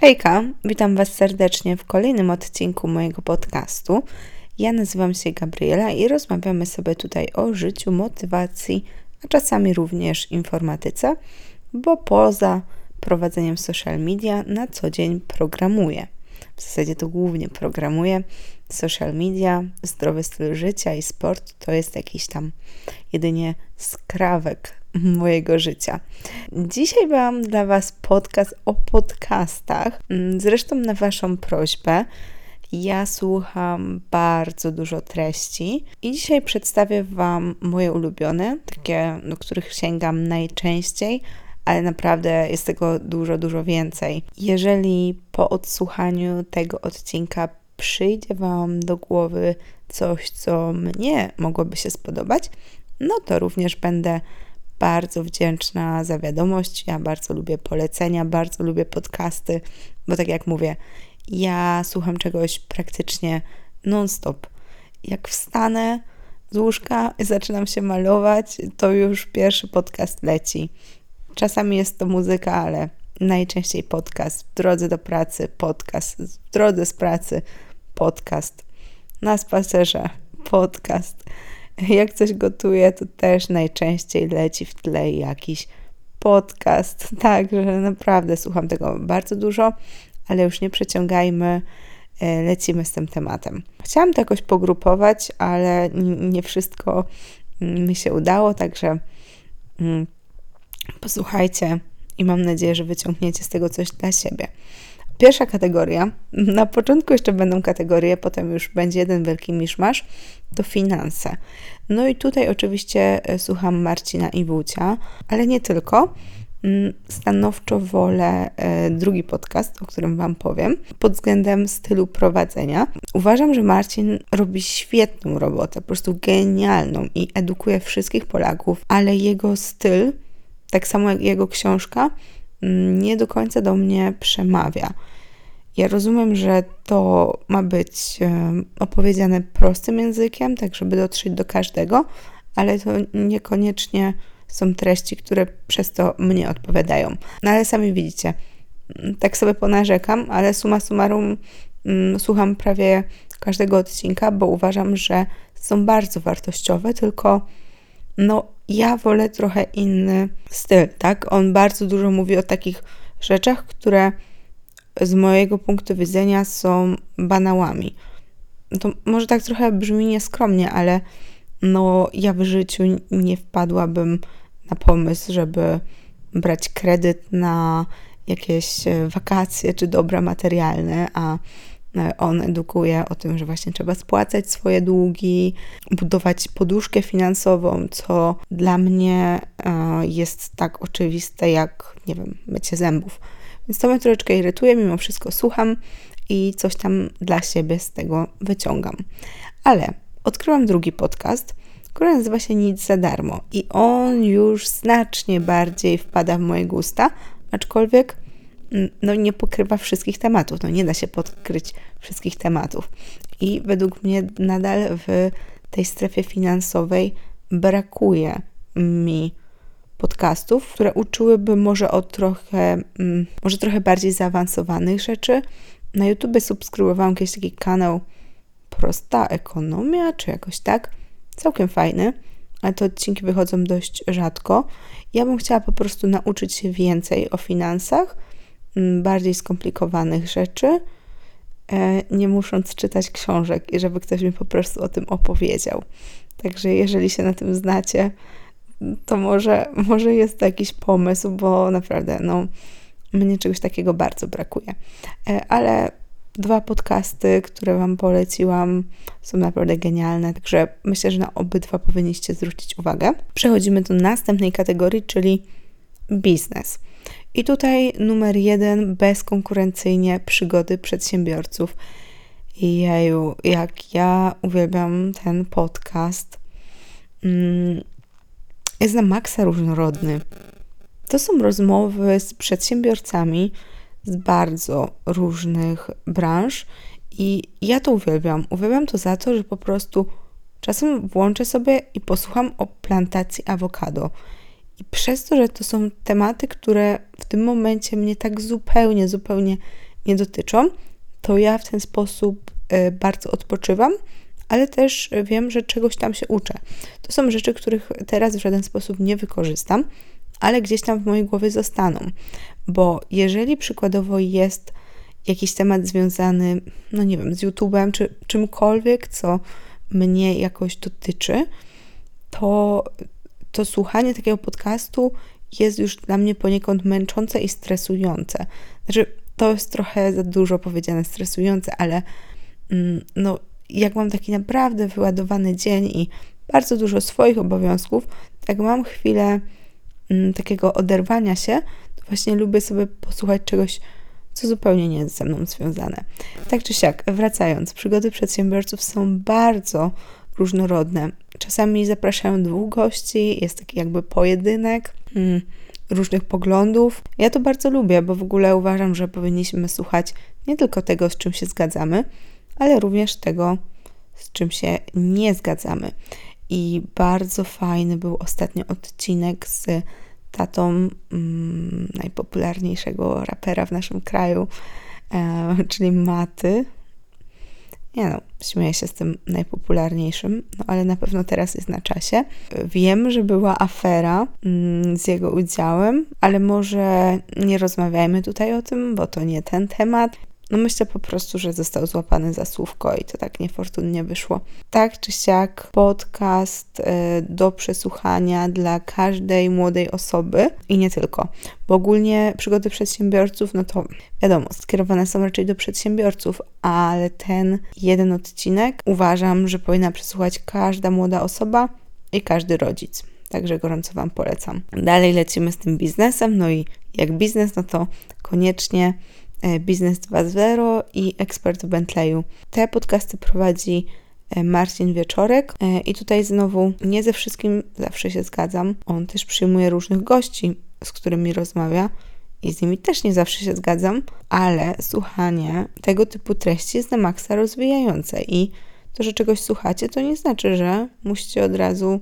Hejka, witam Was serdecznie w kolejnym odcinku mojego podcastu. Ja nazywam się Gabriela i rozmawiamy sobie tutaj o życiu, motywacji, a czasami również informatyce, bo poza prowadzeniem social media na co dzień programuję. W zasadzie to głównie programuję. Social media, zdrowy styl życia i sport to jest jakiś tam jedynie skrawek mojego życia. Dzisiaj mam dla Was podcast o podcastach. Mm, zresztą na Waszą prośbę. Ja słucham bardzo dużo treści i dzisiaj przedstawię Wam moje ulubione, takie, do których sięgam najczęściej, ale naprawdę jest tego dużo, dużo więcej. Jeżeli po odsłuchaniu tego odcinka przyjdzie Wam do głowy coś, co mnie mogłoby się spodobać, no to również będę bardzo wdzięczna za wiadomość. Ja bardzo lubię polecenia, bardzo lubię podcasty, bo tak jak mówię, ja słucham czegoś praktycznie non-stop. Jak wstanę z łóżka zaczynam się malować, to już pierwszy podcast leci. Czasami jest to muzyka, ale najczęściej podcast. W drodze do pracy podcast, w drodze z pracy podcast. Na spacerze podcast. Jak coś gotuję, to też najczęściej leci w tle jakiś podcast. Także naprawdę słucham tego bardzo dużo, ale już nie przeciągajmy, e, lecimy z tym tematem. Chciałam to jakoś pogrupować, ale nie wszystko mm, mi się udało, także mm, posłuchajcie i mam nadzieję, że wyciągniecie z tego coś dla siebie. Pierwsza kategoria, na początku jeszcze będą kategorie, potem już będzie jeden wielki miszmasz, to finanse. No i tutaj oczywiście e, słucham Marcina i Wócia, ale nie tylko. Mm, stanowczo wolę e, drugi podcast, o którym Wam powiem, pod względem stylu prowadzenia. Uważam, że Marcin robi świetną robotę, po prostu genialną i edukuje wszystkich Polaków, ale jego styl, tak samo jak jego książka, mm, nie do końca do mnie przemawia. Ja rozumiem, że to ma być opowiedziane prostym językiem, tak żeby dotrzeć do każdego, ale to niekoniecznie są treści, które przez to mnie odpowiadają. No ale sami widzicie, tak sobie ponarzekam, ale suma summarum mm, słucham prawie każdego odcinka, bo uważam, że są bardzo wartościowe, tylko no ja wolę trochę inny styl, tak? On bardzo dużo mówi o takich rzeczach, które z mojego punktu widzenia są banałami. To może tak trochę brzmi nieskromnie, ale no ja w życiu nie wpadłabym na pomysł, żeby brać kredyt na jakieś e, wakacje czy dobra materialne, a e, on edukuje o tym, że właśnie trzeba spłacać swoje długi, budować poduszkę finansową, co dla mnie e, jest tak oczywiste jak, nie wiem, mycie zębów. Więc to mnie troszeczkę irytuje, mimo wszystko słucham i coś tam dla siebie z tego wyciągam. Ale odkryłam drugi podcast, który nazywa się Nic za darmo i on już znacznie bardziej wpada w moje gusta, aczkolwiek mm, no, nie pokrywa wszystkich tematów. No, nie da się podkryć wszystkich tematów. I według mnie nadal w tej strefie finansowej brakuje mi podcastów, które uczyłyby może o trochę, mm, może trochę bardziej zaawansowanych rzeczy. Na YouTube subskrybowałam kiedyś taki kanał Prosta Ekonomia, czy jakoś tak. Całkiem fajny, ale te odcinki wychodzą dość rzadko. Ja bym chciała po prostu nauczyć się więcej o finansach, mm, bardziej skomplikowanych rzeczy, e, nie musząc czytać książek i żeby ktoś mi po prostu o tym opowiedział. Także jeżeli się na tym znacie, to może, może jest to jakiś pomysł, bo naprawdę, no, mnie czegoś takiego bardzo brakuje. E, ale dwa podcasty, które Wam poleciłam, są naprawdę genialne, także myślę, że na obydwa powinniście zwrócić uwagę. Przechodzimy do następnej kategorii, czyli biznes. I tutaj numer jeden, bezkonkurencyjnie przygody przedsiębiorców. Jeju, jak ja uwielbiam ten podcast. Mm, jest na maksa różnorodny. To są rozmowy z przedsiębiorcami z bardzo różnych branż i ja to uwielbiam. Uwielbiam to za to, że po prostu czasem włączę sobie i posłucham o plantacji awokado. I przez to, że to są tematy, które w tym momencie mnie tak zupełnie, zupełnie nie dotyczą, to ja w ten sposób y, bardzo odpoczywam, ale też wiem, że czegoś tam się uczę. To są rzeczy, których teraz w żaden sposób nie wykorzystam, ale gdzieś tam w mojej głowie zostaną. Bo jeżeli przykładowo jest jakiś temat związany, no nie wiem, z YouTube'em czy czymkolwiek, co mnie jakoś dotyczy, to, to słuchanie takiego podcastu jest już dla mnie poniekąd męczące i stresujące. Znaczy, to jest trochę za dużo powiedziane stresujące, ale mm, no, jak mam taki naprawdę wyładowany dzień i bardzo dużo swoich obowiązków, tak mam chwilę mm, takiego oderwania się, to właśnie lubię sobie posłuchać czegoś, co zupełnie nie jest ze mną związane. Tak czy siak, wracając, przygody przedsiębiorców są bardzo różnorodne. Czasami zapraszają dwóch gości, jest taki jakby pojedynek hmm, różnych poglądów. Ja to bardzo lubię, bo w ogóle uważam, że powinniśmy słuchać nie tylko tego, z czym się zgadzamy, ale również tego, z czym się nie zgadzamy. I bardzo fajny był ostatnio odcinek z tatą mm, najpopularniejszego rapera w naszym kraju, e, czyli Maty. Nie no, śmieję się z tym najpopularniejszym, no ale na pewno teraz jest na czasie. Wiem, że była afera mm, z jego udziałem, ale może nie rozmawiajmy tutaj o tym, bo to nie ten temat. No myślę po prostu, że został złapany za słówko i to tak niefortunnie wyszło. Tak czy siak podcast y, do przesłuchania dla każdej młodej osoby i nie tylko. Bo ogólnie przygody przedsiębiorców, no to wiadomo, skierowane są raczej do przedsiębiorców, ale ten jeden odcinek uważam, że powinna przesłuchać każda młoda osoba i każdy rodzic. Także gorąco Wam polecam. Dalej lecimy z tym biznesem, no i jak biznes, no to koniecznie E, Biznes 2.0 i Ekspert Bentleyu. Te podcasty prowadzi e, Marcin Wieczorek e, i tutaj znowu nie ze wszystkim zawsze się zgadzam. On też przyjmuje różnych gości, z którymi rozmawia i z nimi też nie zawsze się zgadzam, ale słuchanie tego typu treści jest na maksa rozwijające i to, że czegoś słuchacie, to nie znaczy, że musicie od razu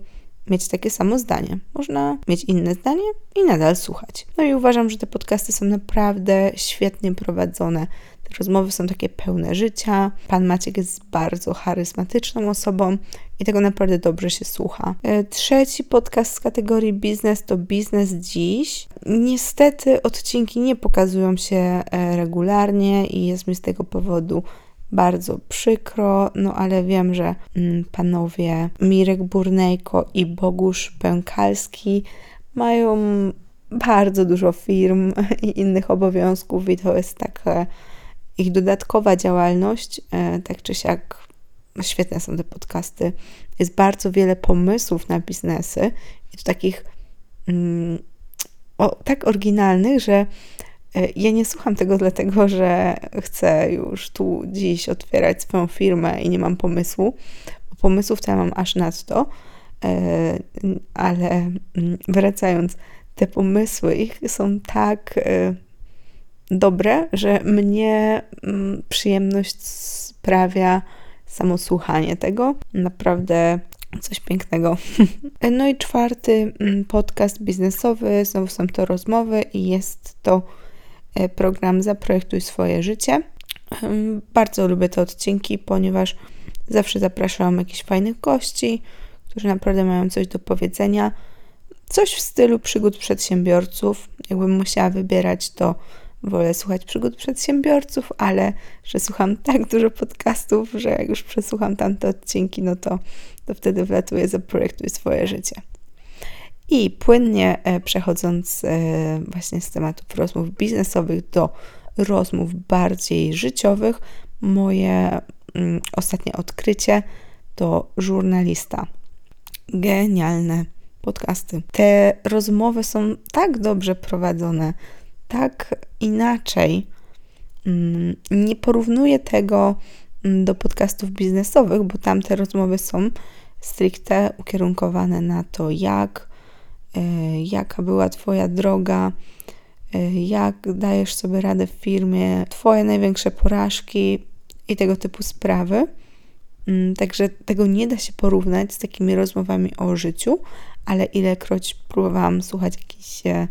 mieć takie samo zdanie. Można mieć inne zdanie i nadal słuchać. No i uważam, że te podcasty są naprawdę świetnie prowadzone. Te rozmowy są takie pełne życia. Pan Maciek jest bardzo charyzmatyczną osobą i tego naprawdę dobrze się słucha. E, trzeci podcast z kategorii biznes to Biznes Dziś. Niestety odcinki nie pokazują się e, regularnie i jest mi z tego powodu bardzo przykro, no ale wiem, że mm, panowie Mirek Burnejko i Bogusz Pękalski mają bardzo dużo firm i innych obowiązków i to jest taka ich dodatkowa działalność, e, tak czy siak świetne są te podcasty. Jest bardzo wiele pomysłów na biznesy i to takich mm, o, tak oryginalnych, że ja nie słucham tego dlatego, że chcę już tu dziś otwierać swoją firmę i nie mam pomysłu, pomysłów to ja mam aż nadto, e, ale mm, wracając, te pomysły ich są tak e, dobre, że mnie mm, przyjemność sprawia samo słuchanie tego. Naprawdę coś pięknego. No i czwarty mm, podcast biznesowy, znowu są to rozmowy i jest to E, program Zaprojektuj swoje życie. Bardzo lubię te odcinki, ponieważ zawsze zapraszam jakichś fajnych gości, którzy naprawdę mają coś do powiedzenia. Coś w stylu przygód przedsiębiorców. Jakbym musiała wybierać, to wolę słuchać przygód przedsiębiorców, ale że słucham tak dużo podcastów, że jak już przesłucham tamte odcinki, no to, to wtedy wlatuję Zaprojektuj swoje życie. I płynnie e, przechodząc e, właśnie z tematów rozmów biznesowych do rozmów bardziej życiowych, moje mm, ostatnie odkrycie to żurnalista. Genialne podcasty. Te rozmowy są tak dobrze prowadzone, tak inaczej. Mm, nie porównuję tego mm, do podcastów biznesowych, bo tamte rozmowy są stricte ukierunkowane na to, jak jaka była Twoja droga, e, jak dajesz sobie radę w firmie, Twoje największe porażki? I tego typu sprawy. Mm, także tego nie da się porównać z takimi rozmowami o życiu, ale ilekroć próbowałam słuchać jakichś e,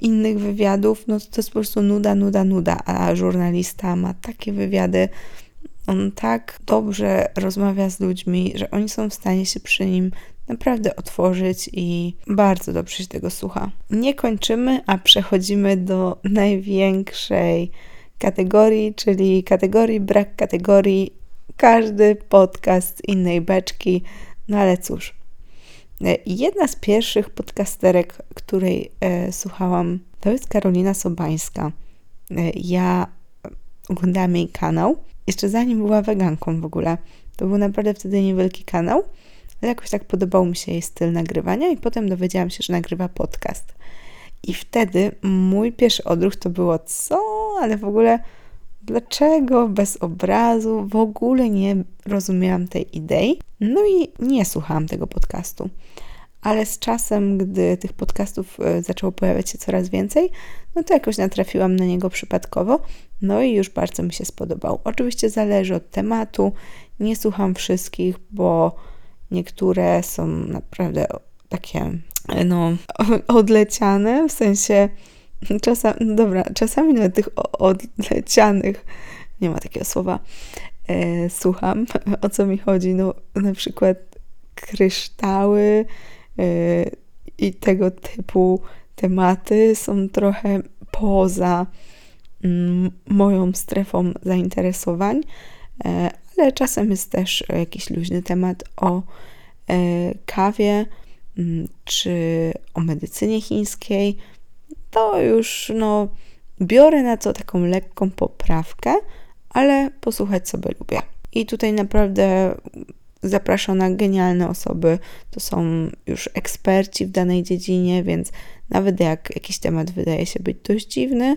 innych wywiadów, no to jest po prostu nuda, nuda, nuda, a żurnalista ma takie wywiady, on tak dobrze rozmawia z ludźmi, że oni są w stanie się przy nim naprawdę otworzyć i bardzo dobrze się tego słucha. Nie kończymy, a przechodzimy do największej kategorii, czyli kategorii brak kategorii. Każdy podcast innej beczki, no ale cóż. Jedna z pierwszych podcasterek, której e, słuchałam, to jest Karolina Sobańska. E, ja oglądałam jej kanał jeszcze zanim była weganką w ogóle. To był naprawdę wtedy niewielki kanał, jakoś tak podobał mi się jej styl nagrywania i potem dowiedziałam się, że nagrywa podcast. I wtedy mój pierwszy odruch to było co, ale w ogóle dlaczego bez obrazu? W ogóle nie rozumiałam tej idei. No i nie słuchałam tego podcastu ale z czasem, gdy tych podcastów e, zaczęło pojawiać się coraz więcej, no to jakoś natrafiłam na niego przypadkowo, no i już bardzo mi się spodobał. Oczywiście zależy od tematu, nie słucham wszystkich, bo niektóre są naprawdę takie, e, no, odleciane, w sensie czasami, no dobra, czasami nawet tych odlecianych, nie ma takiego słowa, e, słucham, o co mi chodzi, no na przykład kryształy, Y, i tego typu tematy są trochę poza mm, moją strefą zainteresowań, e, ale czasem jest też jakiś luźny temat o e, kawie mm, czy o medycynie chińskiej. To już no, biorę na to taką lekką poprawkę, ale posłuchać sobie lubię. I tutaj naprawdę zapraszona genialne osoby, to są już eksperci w danej dziedzinie, więc nawet jak jakiś temat wydaje się być dość dziwny,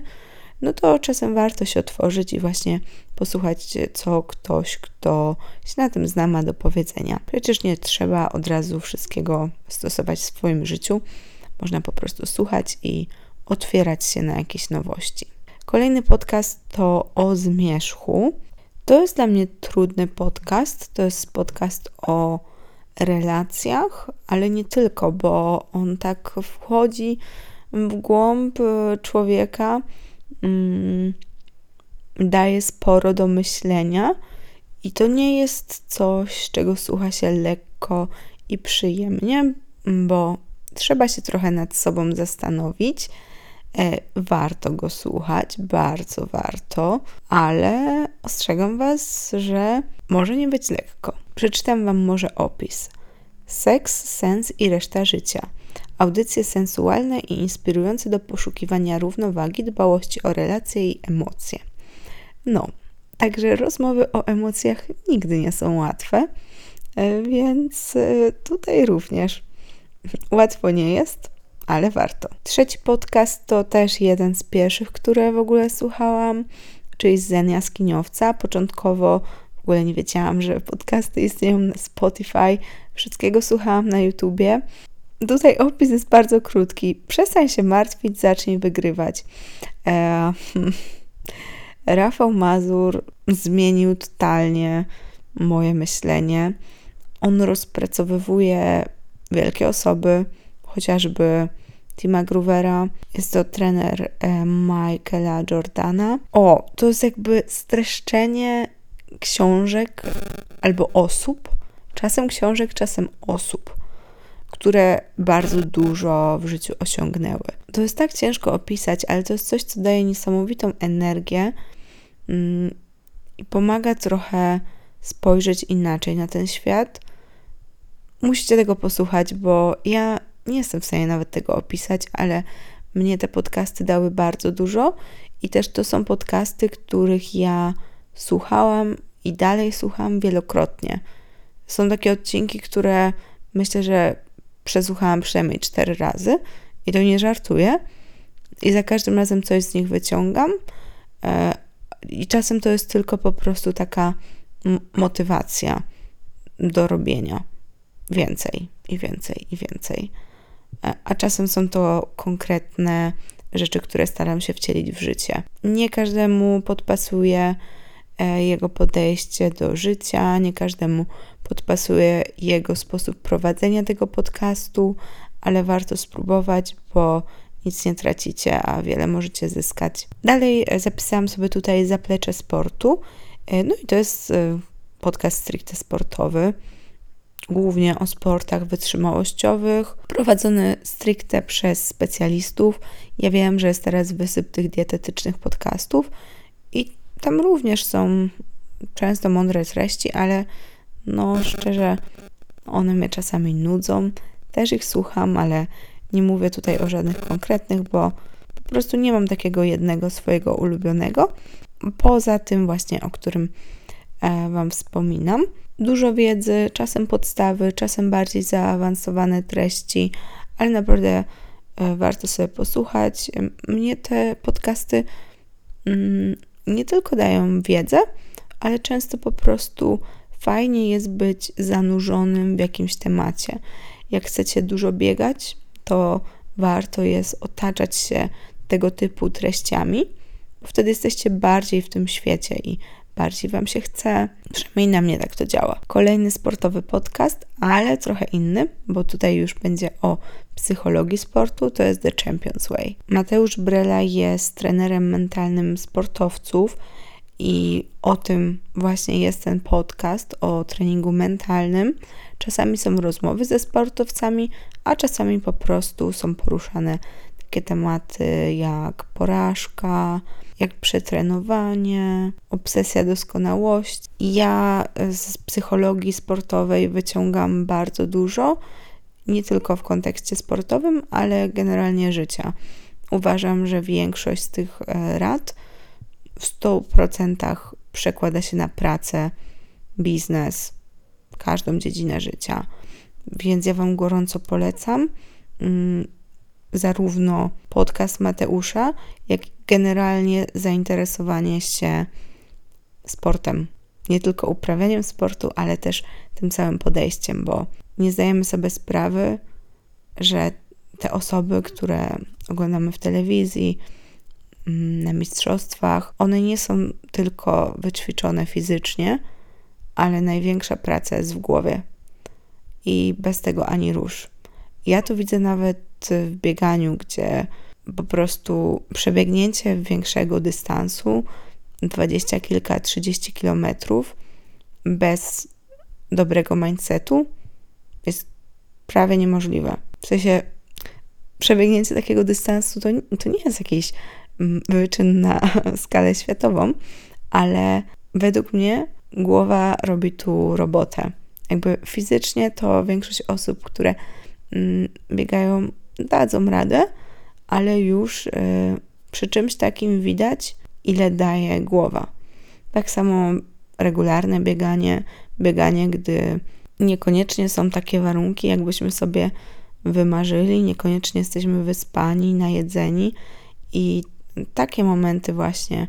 no to czasem warto się otworzyć i właśnie posłuchać, co ktoś, kto się na tym zna, ma do powiedzenia. Przecież nie trzeba od razu wszystkiego stosować w swoim życiu. Można po prostu słuchać i otwierać się na jakieś nowości. Kolejny podcast to o zmierzchu. To jest dla mnie trudny podcast. To jest podcast o relacjach, ale nie tylko, bo on tak wchodzi w głąb y, człowieka, mm, daje sporo do myślenia i to nie jest coś, czego słucha się lekko i przyjemnie, bo trzeba się trochę nad sobą zastanowić E, warto go słuchać, bardzo warto, ale ostrzegam Was, że może nie być lekko. Przeczytam Wam może opis. Seks, sens i reszta życia. Audycje sensualne i inspirujące do poszukiwania równowagi, dbałości o relacje i emocje. No, także rozmowy o emocjach nigdy nie są łatwe, e, więc e, tutaj również łatwo nie jest ale warto. Trzeci podcast to też jeden z pierwszych, które w ogóle słuchałam, czyli Zen Jaskiniowca. Początkowo w ogóle nie wiedziałam, że podcasty istnieją na Spotify. Wszystkiego słuchałam na YouTubie. Tutaj opis jest bardzo krótki. Przestań się martwić, zacznij wygrywać. E, Rafał Mazur zmienił totalnie moje myślenie. On rozpracowywuje wielkie osoby, chociażby Tima Groovera. Jest to trener e, Michaela Jordana. O, to jest jakby streszczenie książek albo osób, czasem książek, czasem osób, które bardzo dużo w życiu osiągnęły. To jest tak ciężko opisać, ale to jest coś, co daje niesamowitą energię mm, i pomaga trochę spojrzeć inaczej na ten świat. Musicie tego posłuchać, bo ja nie jestem w stanie nawet tego opisać, ale mnie te podcasty dały bardzo dużo i też to są podcasty, których ja słuchałam i dalej słucham wielokrotnie. Są takie odcinki, które myślę, że przesłuchałam przynajmniej cztery razy i to nie żartuję. I za każdym razem coś z nich wyciągam. E, I czasem to jest tylko po prostu taka motywacja do robienia więcej i więcej i więcej a czasem są to konkretne rzeczy, które staram się wcielić w życie. Nie każdemu podpasuje e, jego podejście do życia, nie każdemu podpasuje jego sposób prowadzenia tego podcastu, ale warto spróbować, bo nic nie tracicie, a wiele możecie zyskać. Dalej e, zapisałam sobie tutaj zaplecze sportu. E, no i to jest e, podcast stricte sportowy, głównie o sportach wytrzymałościowych, prowadzony stricte przez specjalistów. Ja wiem, że jest teraz wysyp tych dietetycznych podcastów i tam również są często mądre treści, ale no szczerze, one mnie czasami nudzą. Też ich słucham, ale nie mówię tutaj o żadnych konkretnych, bo po prostu nie mam takiego jednego swojego ulubionego. Poza tym właśnie, o którym e, Wam wspominam. Dużo wiedzy, czasem podstawy, czasem bardziej zaawansowane treści, ale naprawdę e, warto sobie posłuchać. Mnie te podcasty mm, nie tylko dają wiedzę, ale często po prostu fajnie jest być zanurzonym w jakimś temacie. Jak chcecie dużo biegać, to warto jest otaczać się tego typu treściami, wtedy jesteście bardziej w tym świecie i bardziej Wam się chce. Przynajmniej na mnie tak to działa. Kolejny sportowy podcast, ale trochę inny, bo tutaj już będzie o psychologii sportu, to jest The Champions Way. Mateusz Brela jest trenerem mentalnym sportowców i o tym właśnie jest ten podcast o treningu mentalnym. Czasami są rozmowy ze sportowcami, a czasami po prostu są poruszane takie tematy jak porażka, jak przetrenowanie, obsesja doskonałości. Ja z psychologii sportowej wyciągam bardzo dużo, nie tylko w kontekście sportowym, ale generalnie życia. Uważam, że większość z tych e, rad w 100% przekłada się na pracę, biznes, każdą dziedzinę życia. Więc ja Wam gorąco polecam mm, zarówno podcast Mateusza, jak i generalnie zainteresowanie się sportem. Nie tylko uprawianiem sportu, ale też tym całym podejściem, bo nie zdajemy sobie sprawy, że te osoby, które oglądamy w telewizji, mm, na mistrzostwach, one nie są tylko wyćwiczone fizycznie, ale największa praca jest w głowie i bez tego ani rusz. Ja to widzę nawet w bieganiu, gdzie po prostu przebiegnięcie większego dystansu, dwadzieścia kilka, trzydzieści kilometrów, bez dobrego mindsetu jest prawie niemożliwe. W sensie przebiegnięcie takiego dystansu to, to nie jest jakiś mm, wyczyn na skalę światową, ale według mnie głowa robi tu robotę. Jakby fizycznie to większość osób, które mm, biegają, dadzą radę, ale już y, przy czymś takim widać, ile daje głowa. Tak samo regularne bieganie, bieganie, gdy niekoniecznie są takie warunki, jakbyśmy sobie wymarzyli, niekoniecznie jesteśmy wyspani, najedzeni i takie momenty właśnie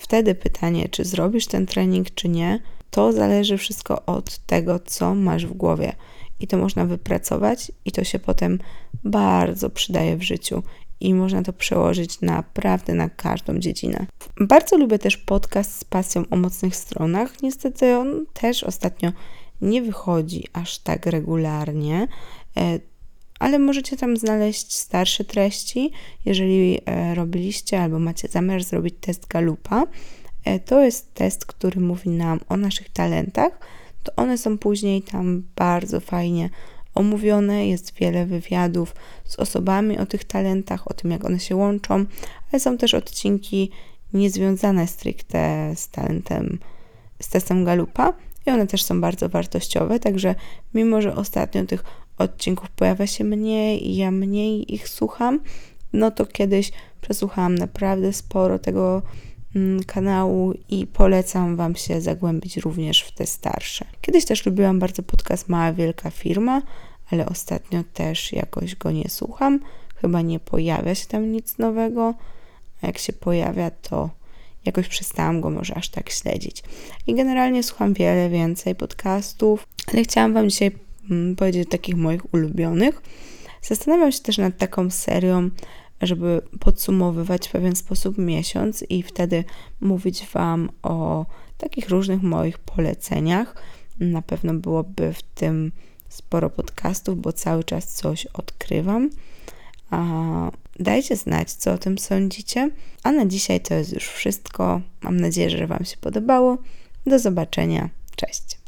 Wtedy pytanie, czy zrobisz ten trening, czy nie, to zależy wszystko od tego, co masz w głowie. I to można wypracować, i to się potem bardzo przydaje w życiu. I można to przełożyć naprawdę na każdą dziedzinę. Bardzo lubię też podcast z pasją o mocnych stronach. Niestety on też ostatnio nie wychodzi aż tak regularnie. E, ale możecie tam znaleźć starsze treści. Jeżeli e, robiliście albo macie zamiar zrobić test Galupa, e, to jest test, który mówi nam o naszych talentach. To one są później tam bardzo fajnie omówione. Jest wiele wywiadów z osobami o tych talentach, o tym, jak one się łączą, ale są też odcinki niezwiązane stricte z talentem, z testem Galupa i one też są bardzo wartościowe. Także, mimo że ostatnio tych odcinków pojawia się mniej i ja mniej ich słucham, no to kiedyś przesłuchałam naprawdę sporo tego kanału i polecam Wam się zagłębić również w te starsze. Kiedyś też lubiłam bardzo podcast Mała Wielka Firma, ale ostatnio też jakoś go nie słucham. Chyba nie pojawia się tam nic nowego, a jak się pojawia, to jakoś przestałam go może aż tak śledzić. I generalnie słucham wiele więcej podcastów, ale chciałam Wam dzisiaj Mm, powiedzieć takich moich ulubionych. Zastanawiam się też nad taką serią, żeby podsumowywać w pewien sposób miesiąc i wtedy mówić Wam o takich różnych moich poleceniach. Na pewno byłoby w tym sporo podcastów, bo cały czas coś odkrywam. Dajcie znać, co o tym sądzicie. A na dzisiaj to jest już wszystko. Mam nadzieję, że Wam się podobało. Do zobaczenia. Cześć.